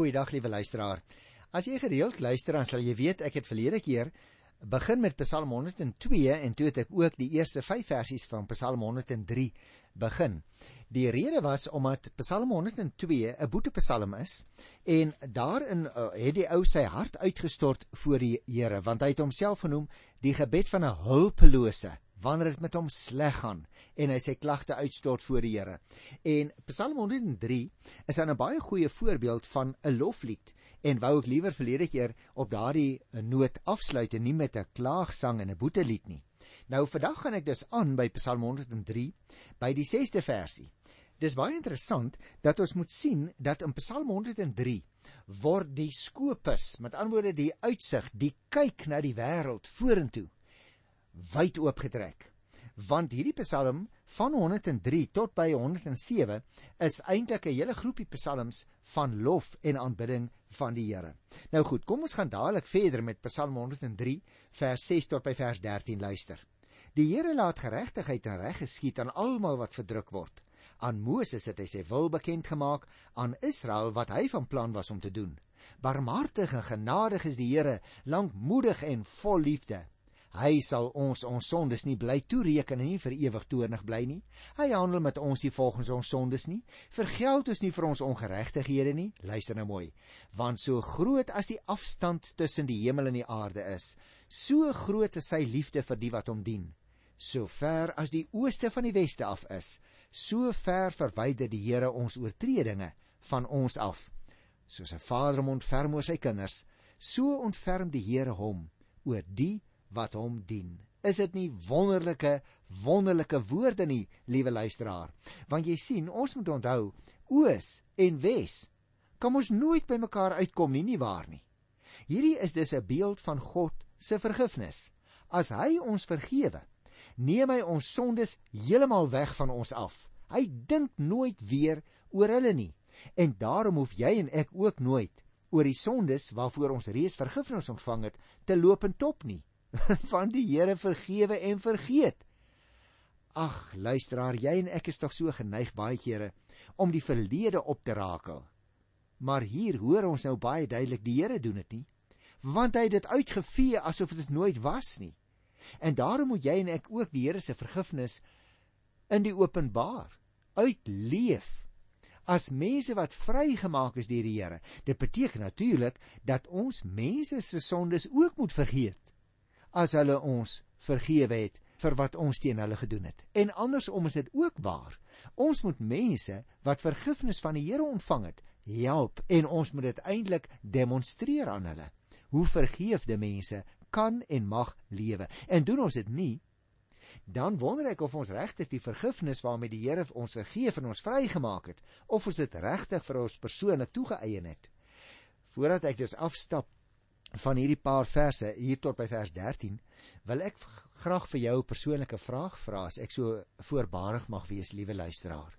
Goeiedag liewe luisteraar. As jy gereeld luister dan sal jy weet ek het verlede keer begin met Psalm 102 en toe het ek ook die eerste 5 versies van Psalm 103 begin. Die rede was omdat Psalm 102 'n boetepsalm is en daarin uh, het die ou sy hart uitgestort voor die Here want hy het homself genoem die gebed van 'n hulpelose wanneer dit met hom sleg gaan en hy sy klagte uitstort voor die Here. En Psalm 103 is dan 'n baie goeie voorbeeld van 'n loflied en wou ek liewer verlede keer op daardie noot afsluit en nie met 'n klaagsang en 'n boetelied nie. Nou vandag gaan ek dus aan by Psalm 103 by die 6de versie. Dis baie interessant dat ons moet sien dat in Psalm 103 word die skopus, met ander woorde die uitsig, die kyk na die wêreld vorentoe wyd oopgetrek. Want hierdie Psalm van 103 tot by 107 is eintlik 'n hele groepie psalms van lof en aanbidding van die Here. Nou goed, kom ons gaan dadelik verder met Psalm 103 vers 6 tot by vers 13 luister. Die Here laat geregtigheid en reg geskied aan almal wat verdruk word. Aan Moses het hy sy wil bekend gemaak, aan Israel wat hy van plan was om te doen. Barmhartig en genadig is die Here, lankmoedig en vol liefde. Hy sal ons ons sondes nie bly toereken en nie vir ewig toornig bly nie. Hy handel met ons nie volgens ons sondes nie. Vergeld ons nie vir ons ongeregtighede nie. Luister nou mooi. Want so groot as die afstand tussen die hemel en die aarde is, so groot is sy liefde vir die wat hom dien. So ver as die ooste van die weste af is, so ver verwyder die Here ons oortredinge van ons af. Soos 'n vader hom ontferm oor sy kinders, so ontferm die Here hom oor die wat hom dien. Is dit nie wonderlike wonderlike woorde nie, liewe luisteraar? Want jy sien, ons moet onthou, oos en wes kan ons nooit by mekaar uitkom nie, nie waar nie. Hierdie is dus 'n beeld van God se vergifnis. As hy ons vergewe, neem hy ons sondes heeltemal weg van ons af. Hy dink nooit weer oor hulle nie. En daarom hoef jy en ek ook nooit oor die sondes waarvoor ons reeds vergifnis ontvang het te loop en top nie. van die Here vergewe en vergeet. Ag, luisteraar, jy en ek is tog so geneig baie kere om die verlede op te rakel. Maar hier hoor ons nou baie duidelik die Here doen dit nie, want hy het dit uitgevee asof dit nooit was nie. En daarom moet jy en ek ook die Here se vergifnis in die openbaar uitleef as mense wat vrygemaak is deur die Here. Dit beteken natuurlik dat ons mense se sondes ook moet vergeet as hulle ons vergewe het vir wat ons teen hulle gedoen het. En andersom is dit ook waar. Ons moet mense wat vergifnis van die Here ontvang het, help en ons moet dit eintlik demonstreer aan hulle. Hoe vergeefde mense kan en mag lewe. En doen ons dit nie, dan wonder ek of ons regtig die vergifnis waarmee die Here ons vergeef en ons vrygemaak het, of ons dit regtig vir ons persoonlik toegeëien het. Voordat ek dus afstap van hierdie paar verse hier tot by vers 13 wil ek graag vir jou 'n persoonlike vraag vra as ek so voorbarig mag wees liewe luisteraar.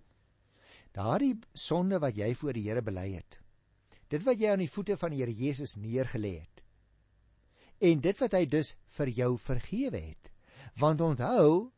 Daardie sonde wat jy voor die Here bely het. Dit wat jy aan die voete van die Here Jesus neergelê het. En dit wat hy dus vir jou vergewe het. Want onthou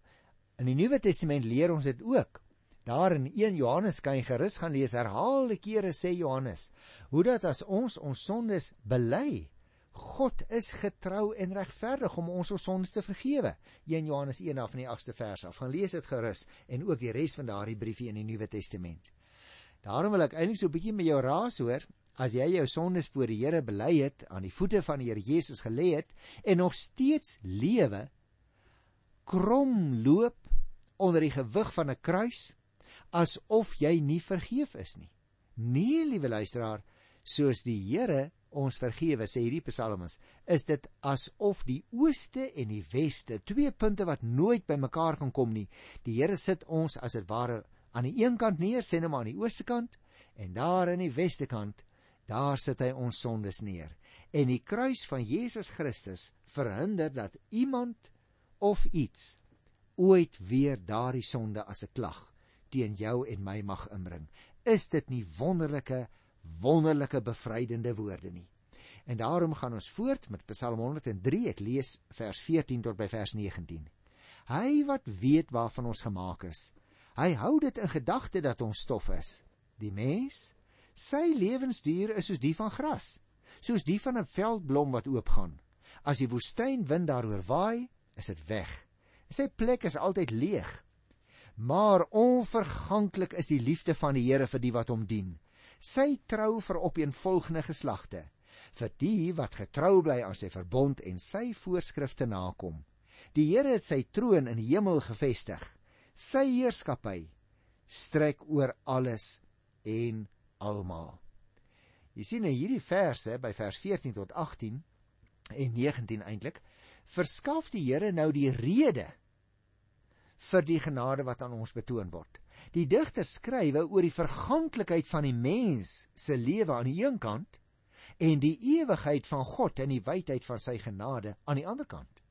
in die Nuwe Testament leer ons dit ook. Daar in 1 Johannes kan jy gerus gaan lees herhaalde kere sê Johannes, hoe dat as ons ons sondes bely, God is getrou en regverdig om ons ons sondes te vergewe. 1 Johannes 1 af van die 8ste vers af. Gaan lees dit gerus en ook die res van daardie briefie in die Nuwe Testament. Daarom wil ek eintlik so 'n bietjie met jou raas hoor, as jy jou sondes voor die Here bely het, aan die voete van die Here Jesus gelê het en nog steeds lewe krom loop onder die gewig van 'n kruis asof jy nie vergeef is nie. Nee, liewe luisteraar, soos die Here ons vergewe sê hierdie psalms is dit asof die ooste en die weste twee punte wat nooit by mekaar kan kom nie die Here sit ons as dit ware aan die een kant neer sê net maar aan die ooste kant en daar in die weste kant daar sit hy ons sondes neer. En die kruis van Jesus Christus verhinder dat iemand of iets ooit weer daardie sonde as 'n klag teen jou en my mag inbring. Is dit nie wonderlike wonderlike bevrydende woorde nie. En daarom gaan ons voort met Psalm 103. Ek lees vers 14 tot by vers 19. Hy wat weet waarvan ons gemaak is. Hy hou dit in gedagte dat ons stof is. Die mens Sy lewensduur is soos die van gras, soos die van 'n veldblom wat oopgaan. As die woestynwind daaroor waai, is dit weg. Sy plek is altyd leeg. Maar onverganklik is die liefde van die Here vir die wat hom dien. Sy trou vir opeenvolgende geslagte, vir die wat getrou bly aan sy verbond en sy voorskrifte nakom. Die Here het sy troon in die hemel gevestig. Sy heerskappy strek oor alles en almal. Jy sien in hierdie verse by vers 14 tot 18 en 19 eintlik verskaf die Here nou die rede vir die genade wat aan ons betoon word. Die digter skrywe oor die verganklikheid van die mens se lewe aan die een kant en die ewigheid van God en die wydheid van sy genade aan die ander kant.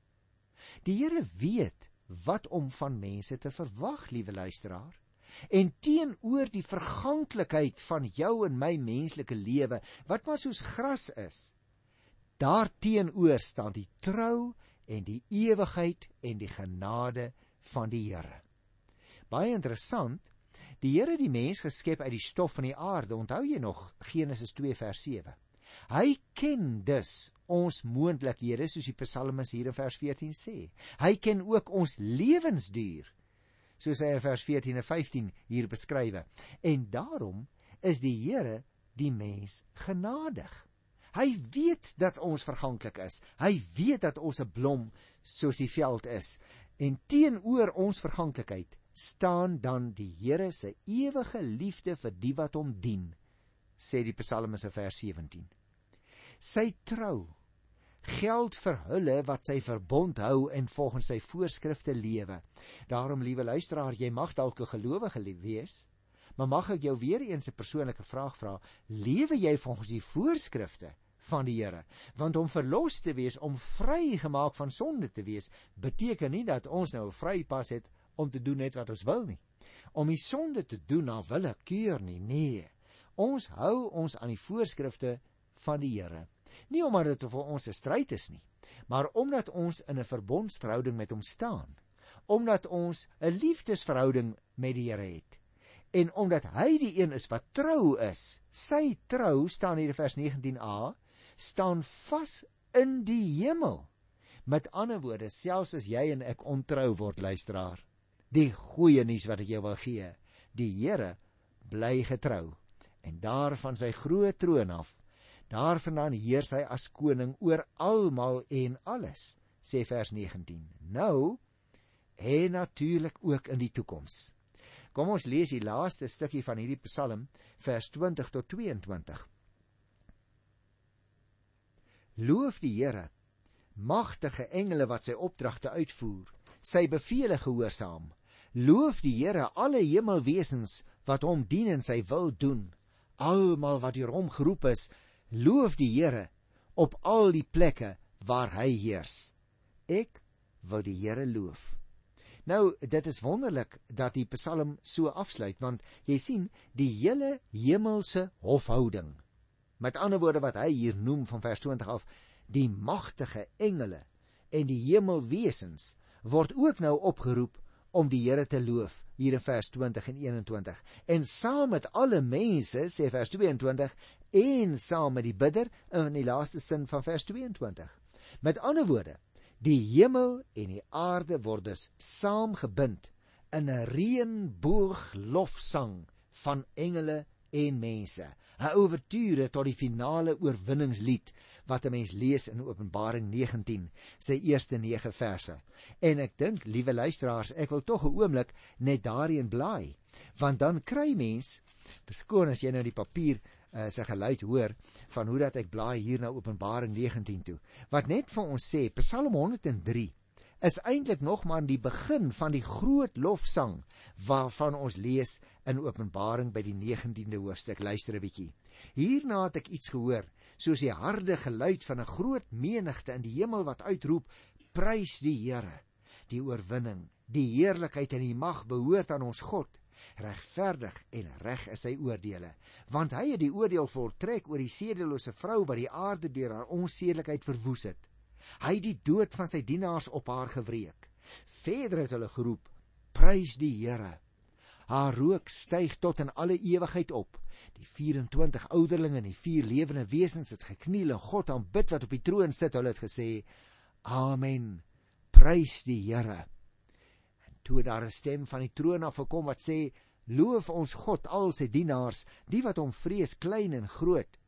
Die Here weet wat om van mense te verwag, liewe luisteraar. En teenoor die verganklikheid van jou en my menslike lewe, wat maar soos gras is, daarteenoor staan die trou en die ewigheid en die genade van die Here. Baie interessant, die Here het die mens geskep uit die stof van die aarde. Onthou jy nog Genesis 2 vers 7? Hy ken dus ons moontlikhede soos die psalmis hier in vers 14 sê. Hy ken ook ons lewensduur soos hy in vers 14 en 15 hier beskryf. En daarom is die Here die mens genadig. Hy weet dat ons verganklik is. Hy weet dat ons 'n blom soos die veld is. En teenoor ons verganklikheid staan dan die Here se ewige liefde vir die wat hom dien, sê die Psalmis in vers 17. Sy trou geld vir hulle wat sy verbond hou en volgens sy voorskrifte lewe. Daarom liewe luisteraar, jy mag dalk 'n gelowige wees, maar mag ek jou weer eens 'n persoonlike vraag vra? Lewe jy volgens die voorskrifte van die Here? Want om verlos te wees, om vrygemaak van sonde te wees, beteken nie dat ons nou 'n vrypas het om te doen net wat ons wil nie. Om die sonde te doen na willekeur nie. Nee. Ons hou ons aan die voorskrifte van die Here. Nie omdat dit vir ons 'n stryd is nie, maar omdat ons in 'n verbondsverhouding met hom staan, omdat ons 'n liefdesverhouding met die Here het. En omdat hy die een is wat trou is, sy trou staan hier in vers 19a, staan vas in die hemel. Met ander woorde, selfs as jy en ek ontrou word, luisteraar, die goeie nuus wat ek jou wil gee, die Here bly getrou en daar van sy groot troon af Daarvandaan heers hy as koning oor almal en alles, sê vers 19. Nou en natuurlik ook in die toekoms. Kom ons lees die laaste stukkie van hierdie Psalm, vers 20 tot 22. Loof die Here, magtige engele wat sy opdragte uitvoer, sy beveelings gehoorsaam. Loof die Here alle hemelwesens wat hom dien en sy wil doen. Almal wat deur hom geroep is, Loof die Here op al die plekke waar hy heers. Ek wil die Here loof. Nou, dit is wonderlik dat die Psalm so afsluit want jy sien die hele hemelse hofhouding. Met ander woorde wat hy hier noem van vers 20 af, die magtige engele en die hemelwesens word ook nou opgeroep om die Here te loof hier in vers 20 en 21 en saam met alle mense sê vers 22 en saam met die bidder in die laaste sin van vers 22 met ander woorde die hemel en die aarde word dus saamgebind in 'n reënboog lofsang van engele en mense 'n ouverture tot die finale oorwinningslied wat 'n mens lees in Openbaring 19 sy eerste 9 verse. En ek dink, liewe luisteraars, ek wil tog 'n oomblik net daarin blaai, want dan kry mens, verskoon as jy nou die papier uh, se geluid hoor van hoe dat ek blaai hier na Openbaring 19 toe. Wat net vir ons sê, Psalm 103 is eintlik nog maar die begin van die groot lofsang waarvan ons lees in Openbaring by die 19de hoofstuk. Luister 'n bietjie. Hierna het ek iets gehoor soos die harde geluid van 'n groot menigte in die hemel wat uitroep: Prys die Here. Die oorwinning, die heerlikheid en die mag behoort aan ons God. Regverdig en reg is sy oordeele, want hy het die oordeel voltrek oor die sedelose vrou wat die aarde deur haar onsedelikheid verwoes het. Hy het die dood van sy dienaars op haar gewreek. Verder het hulle geroep: Prys die Here. Haar rook styg tot in alle ewigheid op Die 24 ouderlinge en die vier lewende wesens het gekniel en God aanbid wat op die troon sit. Hulle het gesê: Amen. Prys die Here. En toe daar 'n stem van die troon af gekom wat sê: Loof ons God al sy dienaars, die wat hom vrees, klein en groot.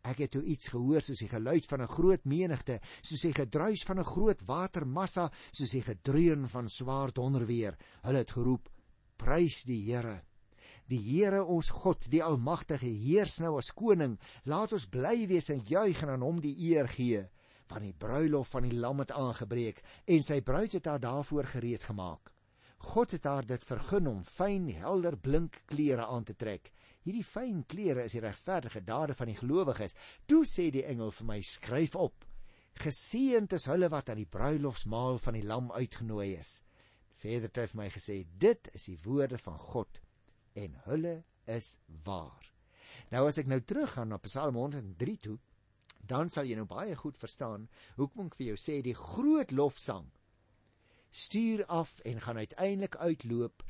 Ek het toe iets gehoor soos die geluid van 'n groot menigte, soos die gedruis van 'n groot watermassa, soos die gedreun van swaar donderweer. Hulle het geroep: Prys die Here. Die Here ons God, die Almagtige, heers nou as koning. Laat ons bly wees en juig en aan hom die eer gee, want die bruilof van die Lam het aangebreek en sy bruid het haar daarvoor gereed gemaak. God het haar dit vergun om fyn, helder, blink klere aan te trek. Hierdie fyn klere is die regverdige dade van die gelowiges. Toe sê die engel vir my: "Skryf op: Geseënd is hulle wat aan die bruilofsmaal van die Lam uitgenooi is." Verder het hy vir my gesê: "Dit is die woorde van God en hulle is waar." Nou as ek nou teruggaan na Psalm 103 toe, dan sal jy nou baie goed verstaan hoekom ek vir jou sê die groot lofsang stuur af en gaan uiteindelik uitloop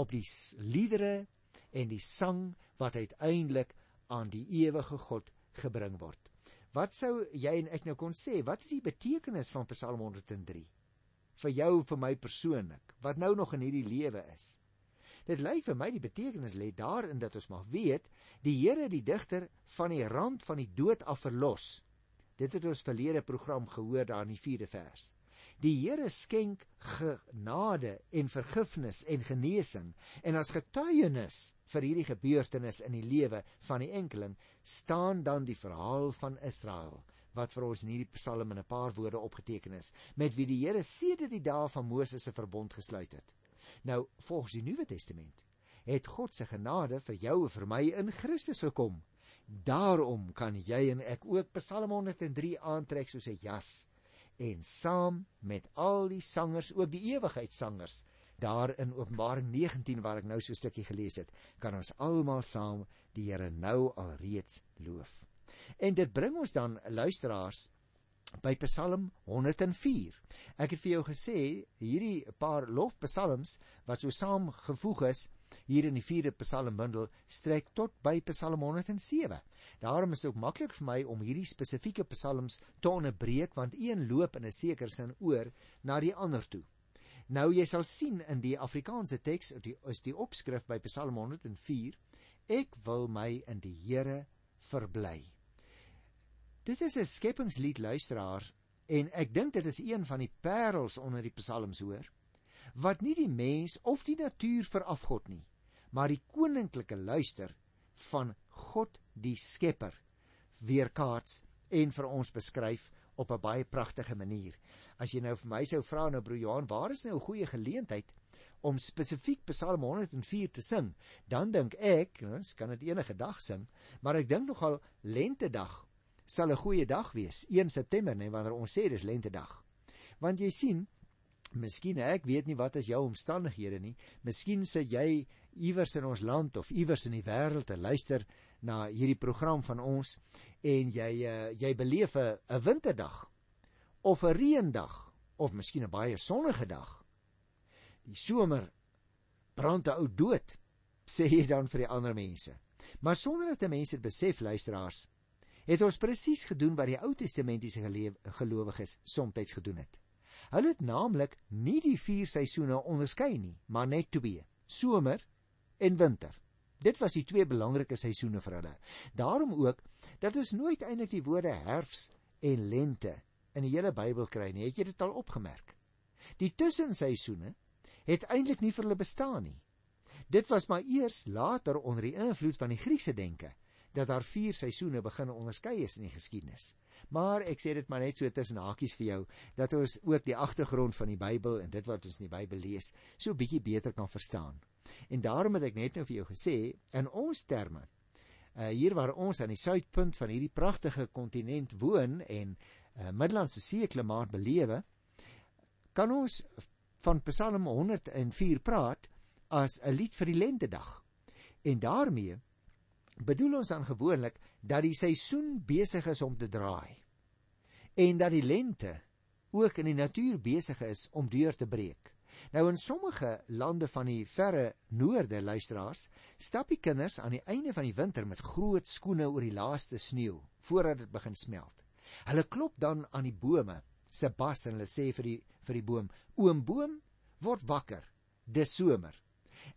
op die liedere en die sang wat uiteindelik aan die ewige God gebring word. Wat sou jy en ek nou kon sê? Wat is die betekenis van Psalm 103 vir jou vir my persoonlik wat nou nog in hierdie lewe is? Dit lê vir my die betekenis lê daarin dat ons mag weet die Here die digter van die rand van die dood af verlos. Dit het ons verlede program gehoor daar in die 4de vers. Die Here skenk genade en vergifnis en genesing en as getuienis vir hierdie gebeurtenis in die lewe van die enkeling staan dan die verhaal van Israel wat vir ons in hierdie Psalm in 'n paar woorde opgeteken is met wie die Here sedert die dae van Moses se verbond gesluit het. Nou volgens die Nuwe Testament het God se genade vir jou en vir my in Christus gekom. Daarom kan jy en ek ook Psalm 103 aantrek soos 'n jas en saam met al die sangers, ook die ewigheidssangers, daar in Openbaring 19 waar ek nou so 'n stukkie gelees het, kan ons almal saam die Here nou alreeds loof. En dit bring ons dan luisteraars by Psalm 104. Ek het vir jou gesê hierdie paar lofpsalms wat so saamgevoeg is hier in die 4de Psalmbundel strek tot by Psalm 107. Daarom is dit ook maklik vir my om hierdie spesifieke psalms te onderbreek want een loop in 'n sekere sin oor na die ander toe. Nou jy sal sien in die Afrikaanse teks is die opskrif by Psalm 104 Ek wil my in die Here verbly. Dit is 'n skepingslied luisteraars en ek dink dit is een van die parels onder die psalms hoor wat nie die mens of die natuur verafgod nie, maar die koninklike luister van God die Skepper weerkaats en vir ons beskryf op 'n baie pragtige manier. As jy nou vir my sou vra nou broer Johan, waar is nou 'n goeie geleentheid om spesifiek Psalm 104 te sing, dan dink ek, ons nou, kan dit enige dag sing, maar ek dink nogal lentedag sal 'n goeie dag wees, 1 September, nee, wanneer ons sê dis lentedag. Want jy sien, Miskien ek weet nie wat is jou omstandighede nie. Miskien sit jy iewers in ons land of iewers in die wêreld te luister na hierdie program van ons en jy uh, jy beleef 'n winterdag of 'n reendag of miskien 'n baie sonnige dag. Die somer brand 'n ou dood, sê jy dan vir die ander mense. Maar sonder dat mense dit besef luisteraars, het ons presies gedoen wat die Ou Testamentiese gelowiges soms gedoen het. Hulle het naamlik nie die vier seisoene onderskei nie, maar net twee: somer en winter. Dit was die twee belangrike seisoene vir hulle. Daarom ook dat ons nooit eintlik die woorde herfs en lente in die hele Bybel kry nie. Het jy dit al opgemerk? Die tussenseisoene het eintlik nie vir hulle bestaan nie. Dit was maar eers later onder die invloed van die Griekse denke dat daar vier seisoene begin onderskei is in die geskiedenis. Maar ek sê dit maar net so tussen hakies vir jou dat ons ook die agtergrond van die Bybel en dit wat ons in die Bybel lees so bietjie beter kan verstaan. En daarom het ek net nou vir jou gesê in ons terme uh, hier waar ons aan die suidpunt van hierdie pragtige kontinent woon en uh, Middellandse See klimaat belewe kan ons van Psalm 104 praat as 'n lied vir die lentedag. En daarmee bedoel ons dan gewoonlik dat die seisoen besig is om te draai en dat die lente ook in die natuur besig is om deur te breek. Nou in sommige lande van die verre noorde luisteraars, stap die kinders aan die einde van die winter met groot skoene oor die laaste sneeu voordat dit begin smelt. Hulle klop dan aan die bome se bas en hulle sê vir die vir die boom: "Oom boom, word wakker. Dis somer."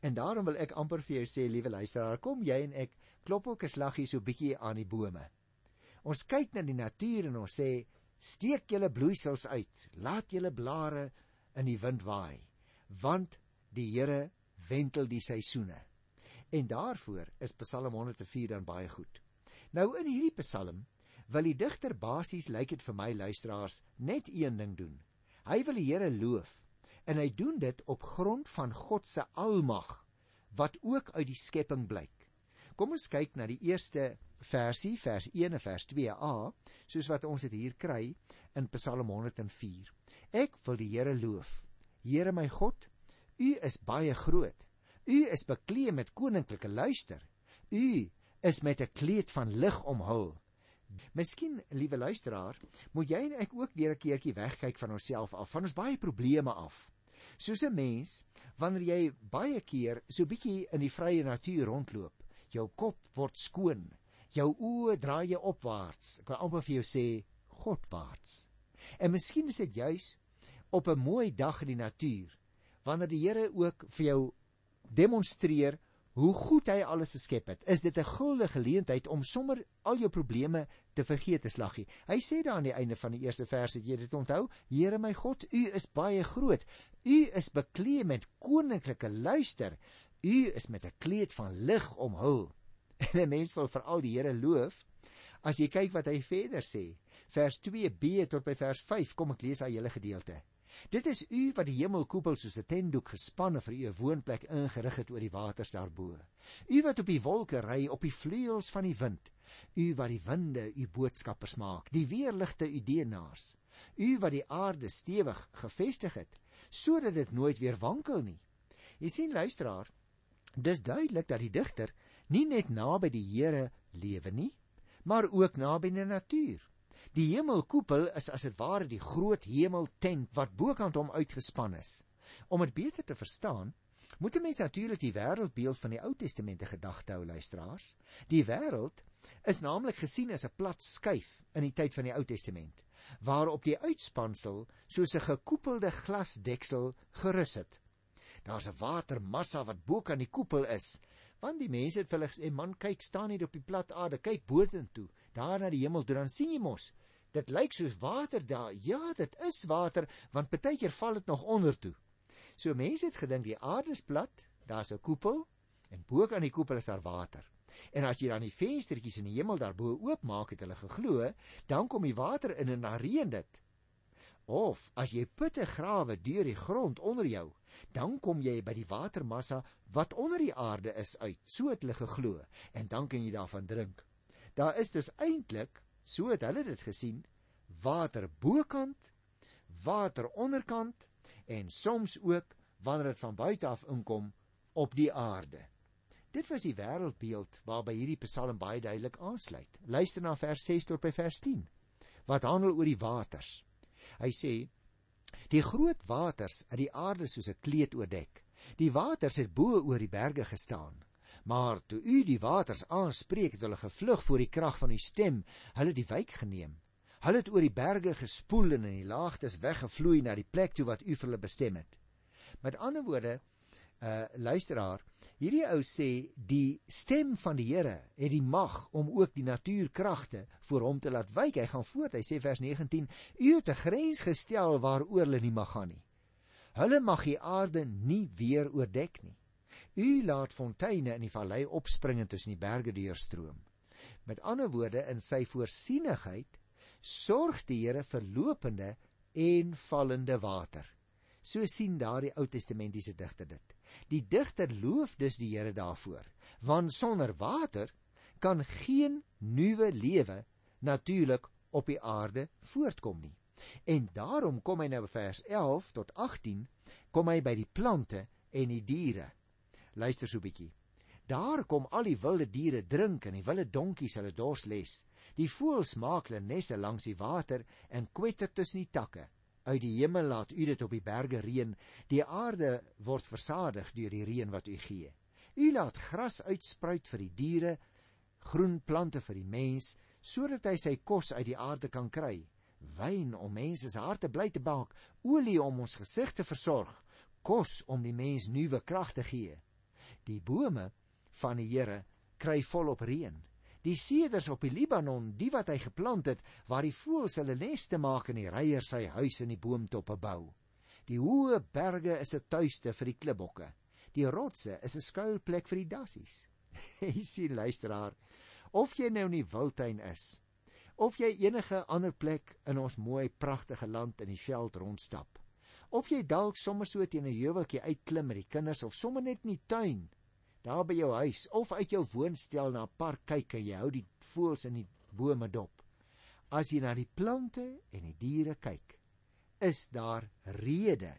En daarom wil ek amper vir jou sê, liewe luisteraar, kom jy en ek klop ook 'n slaggie so bietjie aan die bome. Ons kyk na die natuur en ons sê: "Steek julle bloeisels uit. Laat julle blare in die wind waai." want die Here wentel die seisoene. En daarvoor is Psalm 104 dan baie goed. Nou in hierdie Psalm wil die digter basies lyk dit vir my luisteraars net een ding doen. Hy wil die Here loof en hy doen dit op grond van God se almag wat ook uit die skepping blyk. Kom ons kyk na die eerste versie, vers 1 en vers 2a, soos wat ons dit hier kry in Psalm 104. Ek wil die Here loof Here my God, U is baie groot. U is bekleed met koninklike luister. U is met 'n kleed van lig omhul. Miskien, liewe luisteraar, moet jy en ek ook weer 'n keertjie wegkyk van onsself af, van ons baie probleme af. Soos 'n mens, wanneer jy baie keer so bietjie in die vrye natuur rondloop, jou kop word skoon, jou oë draai jy opwaarts. Ek wil amper vir jou sê, Godwaarts. En miskien is dit juis op 'n mooi dag in die natuur wanneer die Here ook vir jou demonstreer hoe goed hy alles geskep het is dit 'n guldige geleentheid om sommer al jou probleme te vergeet te slaggie hy sê daar aan die einde van die eerste vers het jy dit onthou Here my God u is baie groot u is bekleed met koninklike luister u is met 'n kleed van lig omhul en 'n mens wil veral die Here loof as jy kyk wat hy verder sê vers 2b tot by vers 5 kom ek lees daai hele gedeelte Dit is u wat die hemelkoepel soos 'n tentdoek gespanne vir u woonplek ingerig het oor die waters daarbo. U wat op die wolke ry op die vleuels van die wind. U wat die winde u boodskappers maak, die weerligte u dienaars. U wat die aarde stewig gevestig het sodat dit nooit weer wankel nie. Jy sien luisteraar, dis duidelik dat die digter nie net naby die Here lewe nie, maar ook naby die natuur. Die hemelkoepel is as dit ware die groot hemeltent wat bokant hom uitgespan is. Om dit beter te verstaan, moet 'n mens natuurlik die wêreldbeeld van die Ou Testament in gedagte hou, luisteraars. Die wêreld is naamlik gesien as 'n plat skyf in die tyd van die Ou Testament, waarop die uitspansel soos 'n gekoepelde glasdeksel gerus het. Daar's 'n watermassa wat bo kan die koepel is, want die mense het vir hulle gesê, "Man, kyk, staan hier op die plat aarde, kyk boontoe, daar na die hemel toe, dan sien jy mos Dit lyk soos water daar. Ja, dit is water, want baie keer val dit nog onder toe. So mense het gedink die aarde is plat, daar's 'n koepel en bo aan die koepel is daar water. En as jy dan die venstertjies in die hemel daarbo oopmaak, het hulle geglo, dan kom die water in en dan reën dit. Of as jy putte grawe deur die grond onder jou, dan kom jy by die watermassa wat onder die aarde is uit. So het hulle geglo en dan kan jy daarvan drink. Daar is dus eintlik so het hulle dit gesien water bokant water onderkant en soms ook wanneer dit van buite af inkom op die aarde dit was die wêreldbeeld waarby hierdie psalm baie duidelik aansluit. Luister na vers 6 tot by vers 10 wat handel oor die waters. Hy sê die groot waters het die aarde soos 'n kleed oordek. Die waters het bo oor die berge gestaan. Maar toe u die waters aanspreek, het hulle gevlug voor die krag van u stem, hulle die wyk geneem. Hulle het oor die berge gespoel en in die laagtes weggevloei na die plek toe wat u vir hulle bestem het. Met ander woorde, uh luisteraar, hierdie ou sê die stem van die Here het die mag om ook die natuurkragte voor hom te laat wyk. Hy gaan voort. Hy sê vers 19: U het 'n grens gestel waaroor hulle nie mag gaan nie. Hulle mag die aarde nie weer oordek nie. U laat fonteine in die vallei opspring en tussen die berge deurstroom. Met ander woorde, in sy voorsienigheid sorg die Here vir lopende en vallende water. So sien daardie Ou Testamentiese digter dit. Die digter loof dus die Here daarvoor, want sonder water kan geen nuwe lewe natuurlik op die aarde voortkom nie. En daarom kom hy nou by vers 11 tot 18 kom hy by die plante en die diere. Luister so 'n bietjie. Daar kom al die wilde diere drink en die wilde donkies hulle dors les. Die voëls maak hulle nesse langs die water en kwetter tussen die takke. Uit die hemel laat U dit op die berge reën. Die aarde word versadig deur die reën wat U gee. U laat gras uitspruit vir die diere, groen plante vir die mens, sodat hy sy kos uit die aarde kan kry. Wyn om mense se harte bly te maak, olie om ons gesig te versorg, kos om die mens nuwe krag te gee. Die bome van die Here kry volop reën die seders op die Libanon, die wat hy geplant het, waar die voëls hulle neste maak en die reier sy huis in die boomtoppe bou. Die hoë berge is 'n tuiste vir die klipbokke. Die rotse is 'n skuilplek vir die dassies. jy sien luisteraar, of jy nou in die wildtuin is, of jy enige ander plek in ons mooi pragtige land in die veld rondstap, of jy dalk sommer so teen 'n heuweltjie uitklim met die kinders of sommer net in die tuin daar by jou huis of uit jou woonstel na 'n park kyk en jy hou die voëls in die bome dop. As jy na die plante en die diere kyk, is daar rede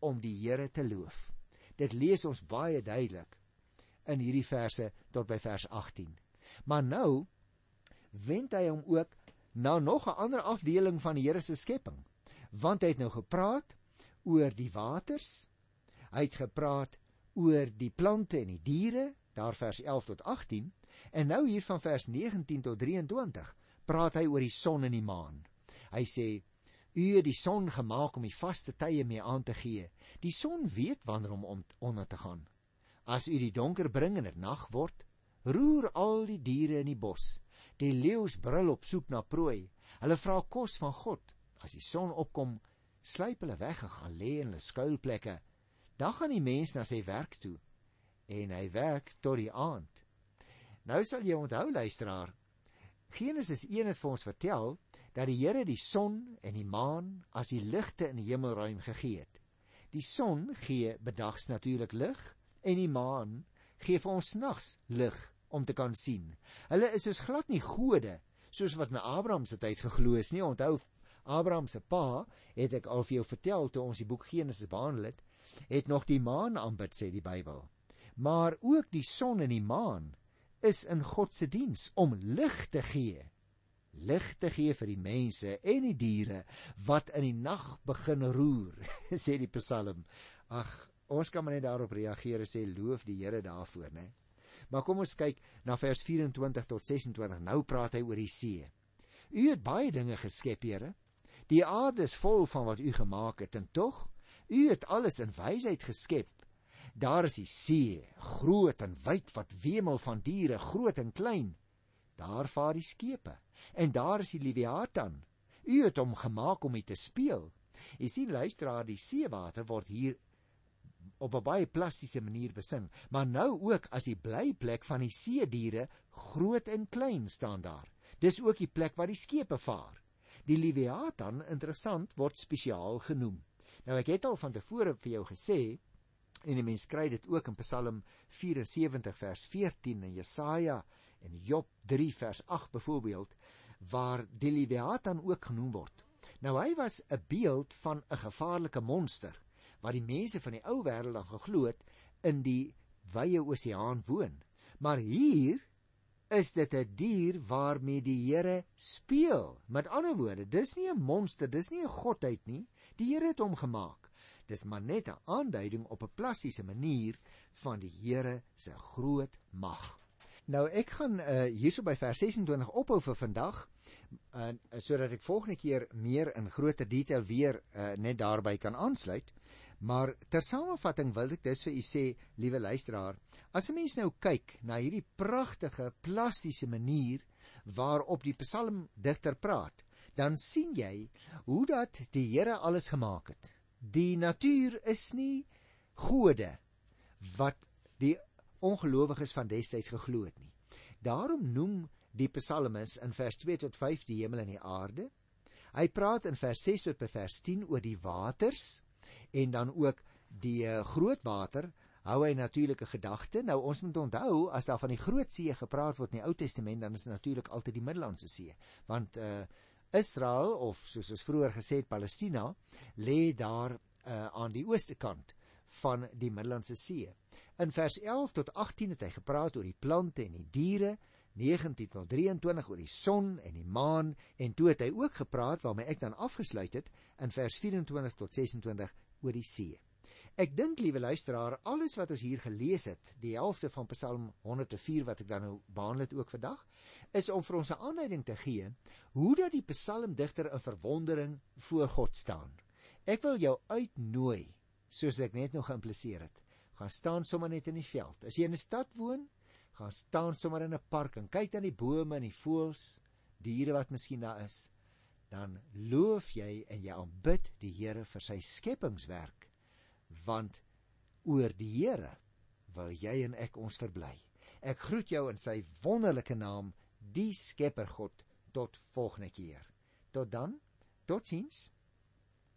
om die Here te loof. Dit lees ons baie duidelik in hierdie verse tot by vers 18. Maar nou wend hy hom ook na nog 'n ander afdeling van die Here se skepping, want hy het nou gepraat oor die waters. Hy het gepraat oor die plante en die diere, daar vers 11 tot 18, en nou hier van vers 19 tot 23 praat hy oor die son en die maan. Hy sê: "U het die son gemaak om die vaste tye mee aan te gee. Die son weet wanneer om, om onder te gaan. As u die donker bring en dit nag word, roer al die diere in die bos. Die leeu's brul op soek na prooi. Hulle vra kos van God. As die son opkom, sluip hulle weg en gaan lê in hulle skuilplekke." Dan gaan die mens na sy werk toe en hy werk tot die aand. Nou sal jy onthou luisteraar, Genesis 1 het vir ons vertel dat die Here die son en die maan as die ligte in die hemelruim gegee het. Die son gee bedags natuurlik lig en die maan gee vir ons nags lig om te kan sien. Hulle is soos glad nie gode soos wat in Abraham se tyd geglo is nie. Onthou Abraham se pa het ek al vir jou vertel toe ons die boek Genesis behandel het het nog die maan aanbid sê die Bybel. Maar ook die son en die maan is in God se diens om lig te gee. Lig te gee vir die mense en die diere wat in die nag begin roer, sê die Psalm. Ag, ons kan maar net daarop reageer en sê loof die Here daarvoor, né? Maar kom ons kyk na vers 24 tot 26. Nou praat hy oor die see. U het baie dinge geskep, Here. Die aarde is vol van wat u gemaak het en tog U het alles in wysheid geskep. Daar is die see, groot en wyd wat wemel van diere, groot en klein. Daar vaar die skepe en daar is die Leviathan. U het hom gemaak om mee te speel. Jy sien luisteraar, die seewater word hier op 'n baie plastiese manier besing, maar nou ook as die blyplek van die see diere, groot en klein staan daar. Dis ook die plek waar die skepe vaar. Die Leviathan, interessant, word spesiaal genoem. Nou ek het al van tevore vir jou gesê en die mens kry dit ook in Psalm 74 vers 14 en Jesaja en Job 3 vers 8 byvoorbeeld waar die Leviathan ook genoem word. Nou hy was 'n beeld van 'n gevaarlike monster wat die mense van die ou wêreld dan geglo het in die wye oseaan woon. Maar hier is dit 'n dier waarmee die Here speel. Met ander woorde, dis nie 'n monster, dis nie 'n godheid nie. Die Here het hom gemaak. Dis maar net 'n aanduiding op 'n plastiese manier van die Here se groot mag. Nou ek gaan uh, hierso by vers 26 ophou vir vandag uh, sodat ek volgende keer meer in groter detail weer uh, net daarby kan aansluit. Maar ter samevatting wil ek dus vir u sê, liewe luisteraar, as 'n mens nou kyk na hierdie pragtige plastiese manier waarop die psalmdigter praat, dan sien jy hoe dat die Here alles gemaak het. Die natuur is nie gode wat die ongelowiges van destyds geglo het nie. Daarom noem die psalmis in vers 2 tot 5 die hemel en die aarde. Hy praat in vers 6 tot by vers 10 oor die waters en dan ook die uh, groot water hou hy natuurlike gedagte. Nou ons moet onthou as daar van die groot see gepraat word in die Ou Testament dan is dit natuurlik altyd die Middellandse See. Want uh Israel of soos ons vroeër gesê het Palestina lê daar uh, aan die ooste kant van die Middellandse See. In vers 11 tot 18 het hy gepraat oor die plante en die diere, 19 tot 23 oor die son en die maan en toe het hy ook gepraat waarmee ek dan afgesluit het in vers 24 tot 26 oor die see. Ek dink liewe luisteraar, alles wat ons hier gelees het, die helfte van Psalm 104 wat ek dan nou behandel het ook vandag, is om vir ons 'n aanleiding te gee hoe dat die psalmdigter in verwondering voor God staan. Ek wil jou uitnooi, soos ek net nog geïmpliseer het, gaan staan sommer net in die veld. As jy in 'n stad woon, gaan staan sommer in 'n park en kyk aan die bome en die voëls, diere wat miskien daar is, dan loof jy en jy aanbid die Here vir sy skepingswerk, want oor die Here wil jy en ek ons verbly. Ek groet jou in sy wonderlike naam, die Skepper God, tot volgende keer. Tot dan. Totsiens.